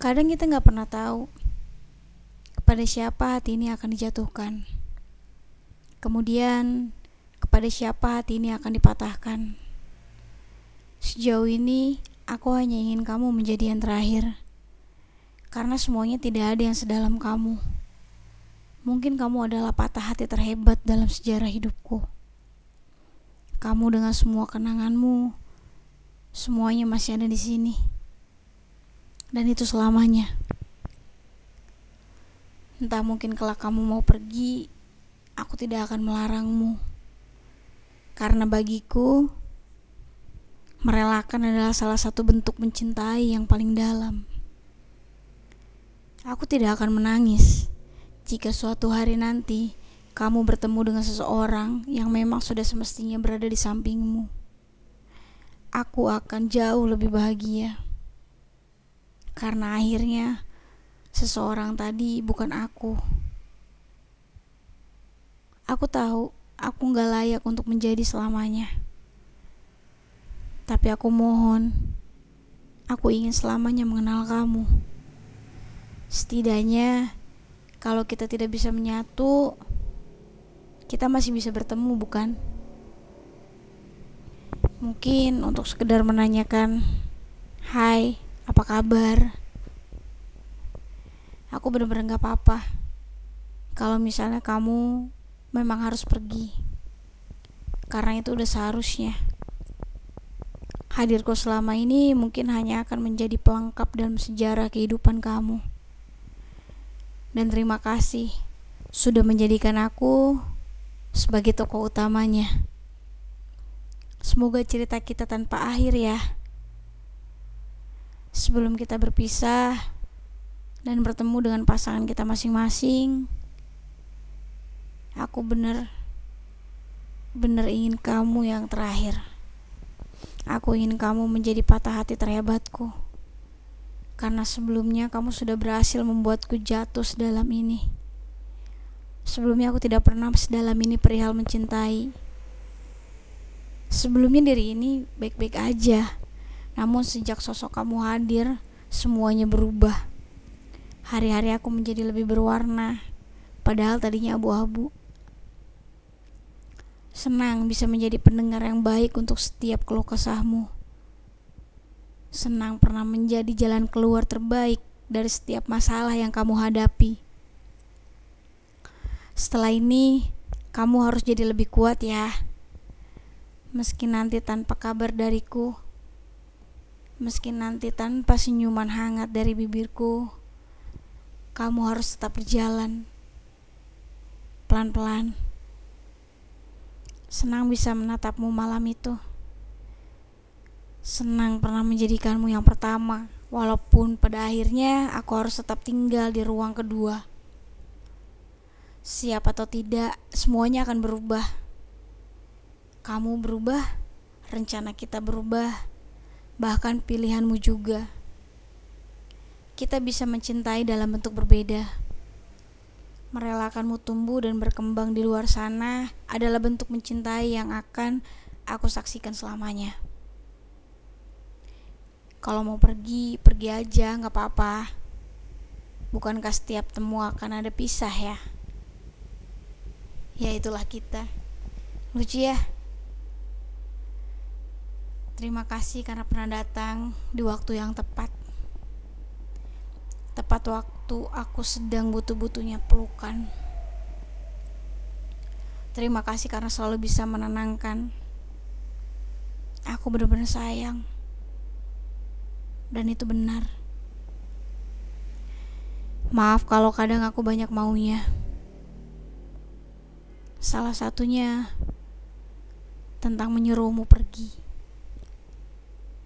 Kadang kita nggak pernah tahu kepada siapa hati ini akan dijatuhkan. Kemudian kepada siapa hati ini akan dipatahkan. Sejauh ini aku hanya ingin kamu menjadi yang terakhir. Karena semuanya tidak ada yang sedalam kamu. Mungkin kamu adalah patah hati terhebat dalam sejarah hidupku. Kamu dengan semua kenanganmu, semuanya masih ada di sini. Dan itu selamanya. Entah mungkin kelak kamu mau pergi, aku tidak akan melarangmu. Karena bagiku, merelakan adalah salah satu bentuk mencintai yang paling dalam. Aku tidak akan menangis jika suatu hari nanti kamu bertemu dengan seseorang yang memang sudah semestinya berada di sampingmu. Aku akan jauh lebih bahagia karena akhirnya seseorang tadi bukan aku. Aku tahu aku gak layak untuk menjadi selamanya. Tapi aku mohon, aku ingin selamanya mengenal kamu. Setidaknya, kalau kita tidak bisa menyatu, kita masih bisa bertemu, bukan? Mungkin untuk sekedar menanyakan, "Hai, apa kabar?" aku bener-bener gak apa-apa. Kalau misalnya kamu memang harus pergi karena itu udah seharusnya. Hadirku selama ini mungkin hanya akan menjadi pelengkap dalam sejarah kehidupan kamu. Dan terima kasih sudah menjadikan aku sebagai tokoh utamanya. Semoga cerita kita tanpa akhir ya sebelum kita berpisah dan bertemu dengan pasangan kita masing-masing, aku bener bener ingin kamu yang terakhir. Aku ingin kamu menjadi patah hati terhebatku. Karena sebelumnya kamu sudah berhasil membuatku jatuh sedalam ini. Sebelumnya aku tidak pernah sedalam ini perihal mencintai. Sebelumnya diri ini baik-baik aja. Namun sejak sosok kamu hadir, semuanya berubah. Hari-hari aku menjadi lebih berwarna, padahal tadinya abu-abu. Senang bisa menjadi pendengar yang baik untuk setiap keluh kesahmu. Senang pernah menjadi jalan keluar terbaik dari setiap masalah yang kamu hadapi. Setelah ini, kamu harus jadi lebih kuat ya. Meski nanti tanpa kabar dariku, meski nanti tanpa senyuman hangat dari bibirku kamu harus tetap berjalan pelan-pelan. Senang bisa menatapmu malam itu. Senang pernah menjadikanmu yang pertama, walaupun pada akhirnya aku harus tetap tinggal di ruang kedua. Siap atau tidak, semuanya akan berubah. Kamu berubah, rencana kita berubah, bahkan pilihanmu juga kita bisa mencintai dalam bentuk berbeda. Merelakanmu tumbuh dan berkembang di luar sana adalah bentuk mencintai yang akan aku saksikan selamanya. Kalau mau pergi, pergi aja, gak apa-apa. Bukankah setiap temu akan ada pisah ya? Ya itulah kita. Lucu ya? Terima kasih karena pernah datang di waktu yang tepat tepat waktu aku sedang butuh-butuhnya pelukan. Terima kasih karena selalu bisa menenangkan. Aku benar-benar sayang. Dan itu benar. Maaf kalau kadang aku banyak maunya. Salah satunya tentang menyuruhmu pergi.